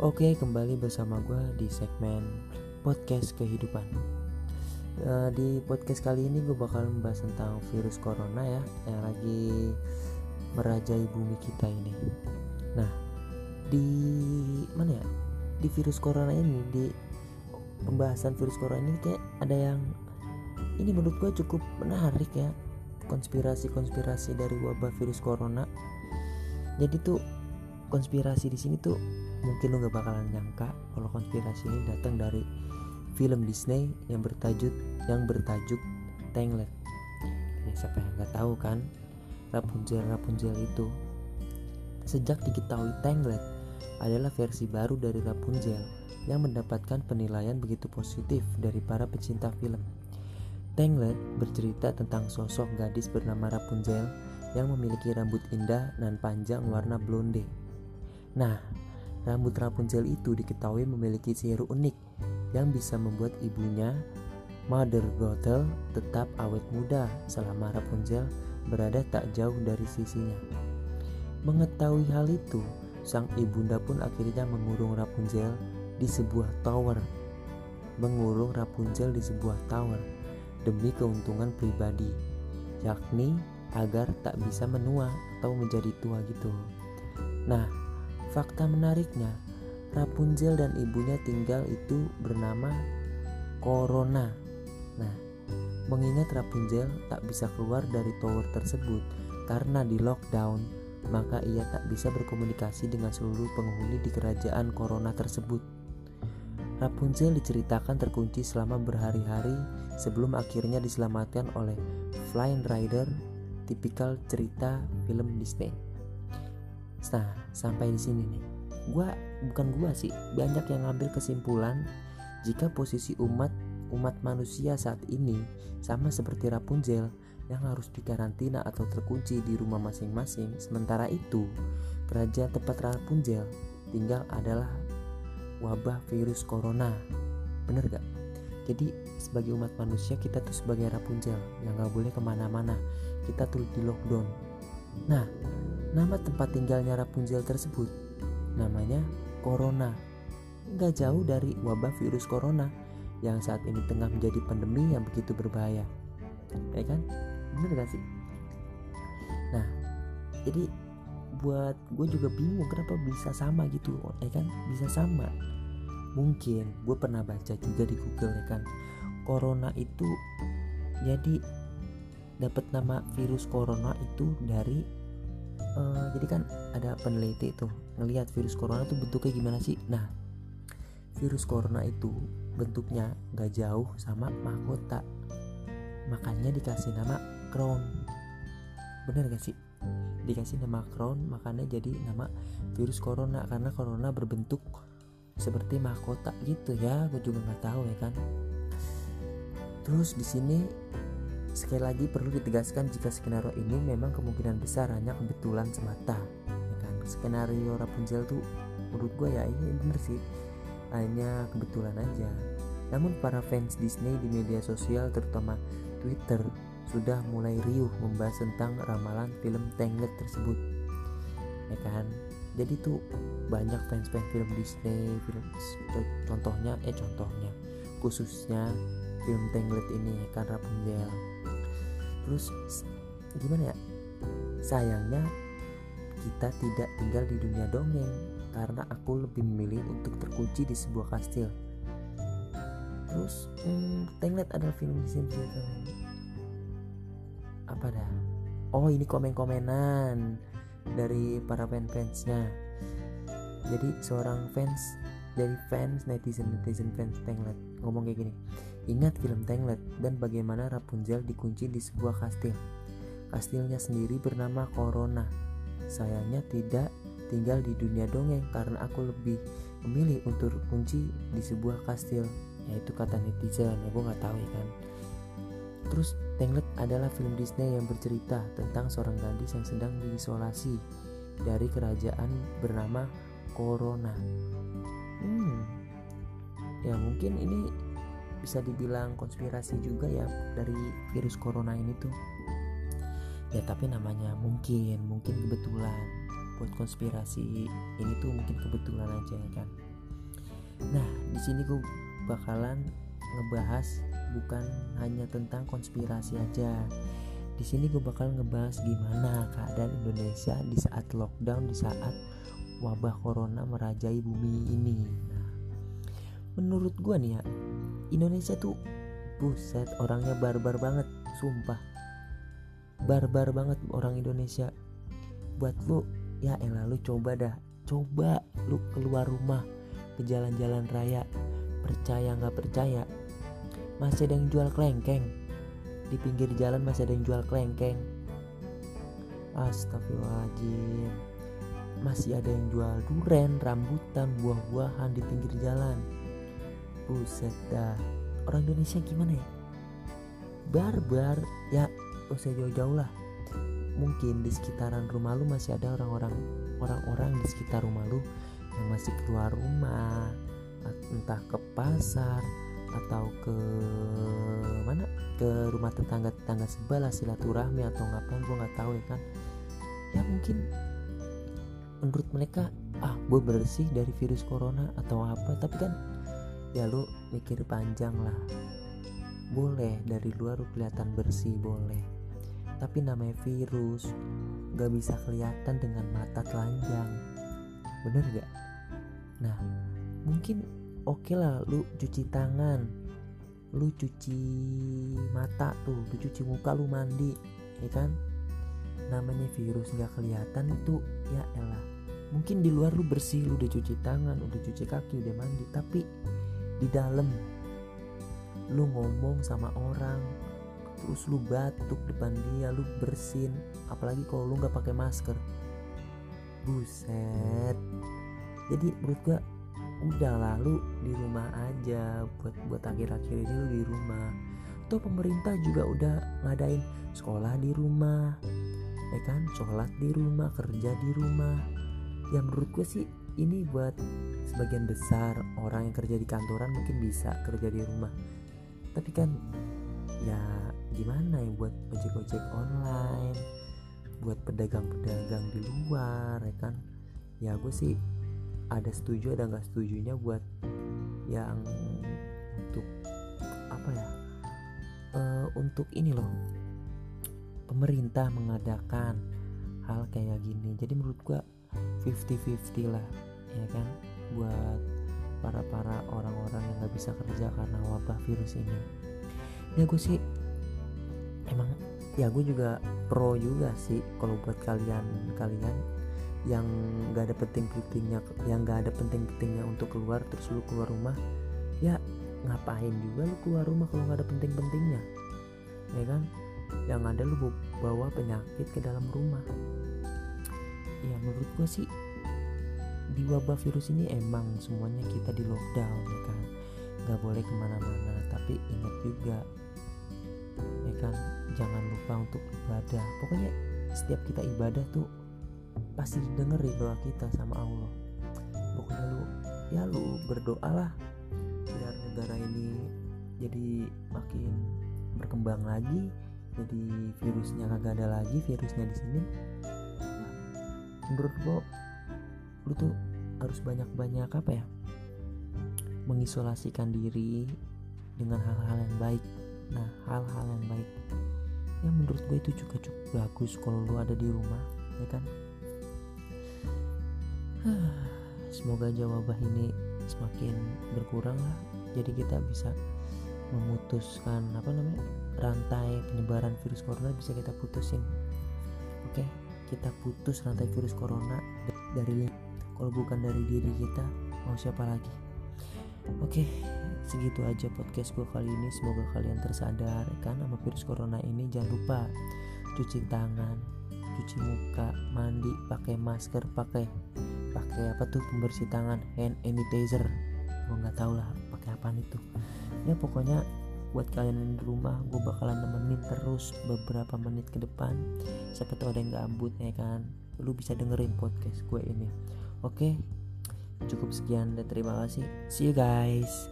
Oke, kembali bersama gue di segmen podcast kehidupan. Uh, di podcast kali ini gue bakal membahas tentang virus corona ya yang lagi merajai bumi kita ini. Nah, di mana ya? Di virus corona ini, di pembahasan virus corona ini kayak ada yang ini menurut gue cukup menarik ya konspirasi-konspirasi dari wabah virus corona. Jadi tuh konspirasi di sini tuh mungkin lo gak bakalan nyangka kalau konspirasi ini datang dari film Disney yang bertajuk yang bertajuk Tangled. Ya, siapa yang nggak tahu kan Rapunzel Rapunzel itu. Sejak diketahui Tangled adalah versi baru dari Rapunzel yang mendapatkan penilaian begitu positif dari para pecinta film. Tangled bercerita tentang sosok gadis bernama Rapunzel yang memiliki rambut indah dan panjang warna blonde. Nah, Rambut Rapunzel itu diketahui memiliki sihir unik yang bisa membuat ibunya, Mother Gothel, tetap awet muda selama Rapunzel berada tak jauh dari sisinya. Mengetahui hal itu, sang ibunda pun akhirnya mengurung Rapunzel di sebuah tower. Mengurung Rapunzel di sebuah tower demi keuntungan pribadi, yakni agar tak bisa menua atau menjadi tua gitu. Nah, Fakta menariknya, Rapunzel dan ibunya tinggal itu bernama Corona. Nah, mengingat Rapunzel tak bisa keluar dari tower tersebut karena di lockdown, maka ia tak bisa berkomunikasi dengan seluruh penghuni di kerajaan Corona tersebut. Rapunzel diceritakan terkunci selama berhari-hari sebelum akhirnya diselamatkan oleh Flying Rider, tipikal cerita film Disney. Nah, sampai di sini nih. Gua bukan gua sih, banyak yang ngambil kesimpulan jika posisi umat umat manusia saat ini sama seperti Rapunzel yang harus dikarantina atau terkunci di rumah masing-masing. Sementara itu, kerajaan tempat Rapunzel tinggal adalah wabah virus corona. Bener gak? Jadi sebagai umat manusia kita tuh sebagai Rapunzel yang gak boleh ke mana-mana. Kita tuh di lockdown. Nah, Nama tempat tinggalnya Rapunzel tersebut namanya Corona. Gak jauh dari wabah virus Corona yang saat ini tengah menjadi pandemi yang begitu berbahaya. Ya kan? Bener gak sih? Nah, jadi buat gue juga bingung kenapa bisa sama gitu, ya kan? Bisa sama. Mungkin gue pernah baca juga di Google ya kan. Corona itu jadi dapat nama virus corona itu dari uh, jadi kan ada peneliti tuh ngelihat virus corona tuh bentuknya gimana sih? Nah virus corona itu bentuknya gak jauh sama mahkota makanya dikasih nama crown bener gak sih? Dikasih nama crown makanya jadi nama virus corona. Karena corona berbentuk seperti mahkota gitu ya. Gue juga nggak tahu ya kan. Terus di sini Sekali lagi perlu ditegaskan jika skenario ini memang kemungkinan besar hanya kebetulan semata. Ya kan? Skenario Rapunzel tuh menurut gue ya ini bener sih hanya kebetulan aja. Namun para fans Disney di media sosial terutama Twitter sudah mulai riuh membahas tentang ramalan film Tangled tersebut. Ya kan? Jadi tuh banyak fans-fans film Disney, film contohnya eh contohnya khususnya film Tangled ini kan Rapunzel terus gimana ya? Sayangnya kita tidak tinggal di dunia dongeng karena aku lebih memilih untuk terkunci di sebuah kastil. Terus hmm, Tangled adalah film Disney apa dah? Oh ini komen-komenan dari para fans-fansnya jadi seorang fans dari fans netizen netizen fans Tangled ngomong kayak gini ingat film Tangled dan bagaimana Rapunzel dikunci di sebuah kastil. Kastilnya sendiri bernama Corona. Sayangnya tidak tinggal di dunia dongeng karena aku lebih memilih untuk kunci di sebuah kastil. Yaitu kata netizen. Ya gue nggak tahu ya kan. Terus Tangled adalah film Disney yang bercerita tentang seorang gadis yang sedang diisolasi dari kerajaan bernama Corona ya mungkin ini bisa dibilang konspirasi juga ya dari virus corona ini tuh. Ya tapi namanya mungkin mungkin kebetulan. Buat konspirasi ini tuh mungkin kebetulan aja ya kan? Nah di sini gue bakalan ngebahas bukan hanya tentang konspirasi aja. Di sini gue bakal ngebahas gimana keadaan Indonesia di saat lockdown di saat wabah corona merajai bumi ini. nah menurut gue nih ya Indonesia tuh buset orangnya barbar banget sumpah. Barbar banget orang Indonesia. Buat lu ya elah lu coba dah. Coba lu keluar rumah ke jalan-jalan raya. Percaya nggak percaya? Masih ada yang jual kelengkeng. Di pinggir jalan masih ada yang jual kelengkeng. Astagfirullahaladzim. Masih ada yang jual duren rambutan buah-buahan di pinggir jalan buset dah. Orang Indonesia gimana ya? Barbar ya usah jauh-jauh lah. Mungkin di sekitaran rumah lu masih ada orang-orang orang-orang di sekitar rumah lu yang masih keluar rumah entah ke pasar atau ke mana? Ke rumah tetangga tetangga sebelah silaturahmi atau ngapain gue nggak tahu ya kan. Ya mungkin menurut mereka ah gue bersih dari virus corona atau apa. Tapi kan ya lu mikir panjang lah. Boleh dari luar lu kelihatan bersih boleh. Tapi namanya virus gak bisa kelihatan dengan mata telanjang. Bener gak nah mungkin oke okay lah lu cuci tangan. Lu cuci mata tuh lu cuci muka lu mandi ya kan? Namanya virus nggak kelihatan itu ya elah. Mungkin di luar lu bersih lu udah cuci tangan udah cuci kaki udah mandi tapi di dalam lu ngomong sama orang terus lu batuk depan dia lu bersin apalagi kalau lu nggak pakai masker. Buset. Jadi menurut gua udah lalu di rumah aja buat buat akhir-akhir ini lu di rumah. Tuh pemerintah juga udah ngadain sekolah di rumah ya kan? Sholat di rumah kerja di rumah. Ya menurut gue sih ini buat sebagian besar orang yang kerja di kantoran mungkin bisa kerja di rumah. Tapi kan ya gimana ya buat ojek-ojek online buat pedagang-pedagang di luar ya kan? Ya gue sih ada setuju ada nggak setujunya buat yang untuk apa ya uh, untuk ini loh pemerintah mengadakan hal kayak gini. Jadi menurut gua 50-50 lah ya kan? Buat para para orang-orang yang nggak bisa kerja karena wabah virus ini. Ya gue sih emang ya gue juga pro juga sih kalau buat kalian kalian yang gak ada penting-pentingnya yang gak ada penting-pentingnya untuk keluar terus lu keluar rumah ya ngapain juga lu keluar rumah kalau gak ada penting-pentingnya? Ya kan? Yang ada lu bawa penyakit ke dalam rumah. Ya menurut gue sih di wabah virus ini emang semuanya kita di lockdown ya kan? Nggak boleh ke mana-mana tapi ingat juga ya kan? Jangan lupa untuk ibadah. Pokoknya setiap kita ibadah tuh pasti dengerin doa kita sama Allah. Pokoknya lu ya lu berdoa lah biar negara ini jadi makin berkembang lagi jadi virusnya kagak ada lagi virusnya di sini. Nah, menurut gua lu tuh harus banyak-banyak apa ya mengisolasikan diri dengan hal-hal yang baik. Nah hal-hal yang baik ya menurut gue itu juga cukup bagus kalau lu ada di rumah ya kan? Semoga aja wabah ini semakin berkurang lah. Jadi kita bisa memutuskan apa namanya rantai penyebaran virus corona bisa kita putusin. Oke kita putus rantai virus corona dari kalau bukan dari diri kita mau siapa lagi? Oke segitu aja podcast gue kali ini. Semoga kalian tersadar kan? Sama virus corona ini jangan lupa cuci tangan cuci muka mandi pakai masker pakai pakai apa tuh pembersih tangan hand sanitizer. Gue nggak tahu lah pakai apa itu. Ya pokoknya buat kalian yang di rumah gue bakalan nemenin terus beberapa menit ke depan. Siapa tahu ada yang gabut ya kan? Lu bisa dengerin podcast gue ini oke cukup sekian dan terima kasih. See you guys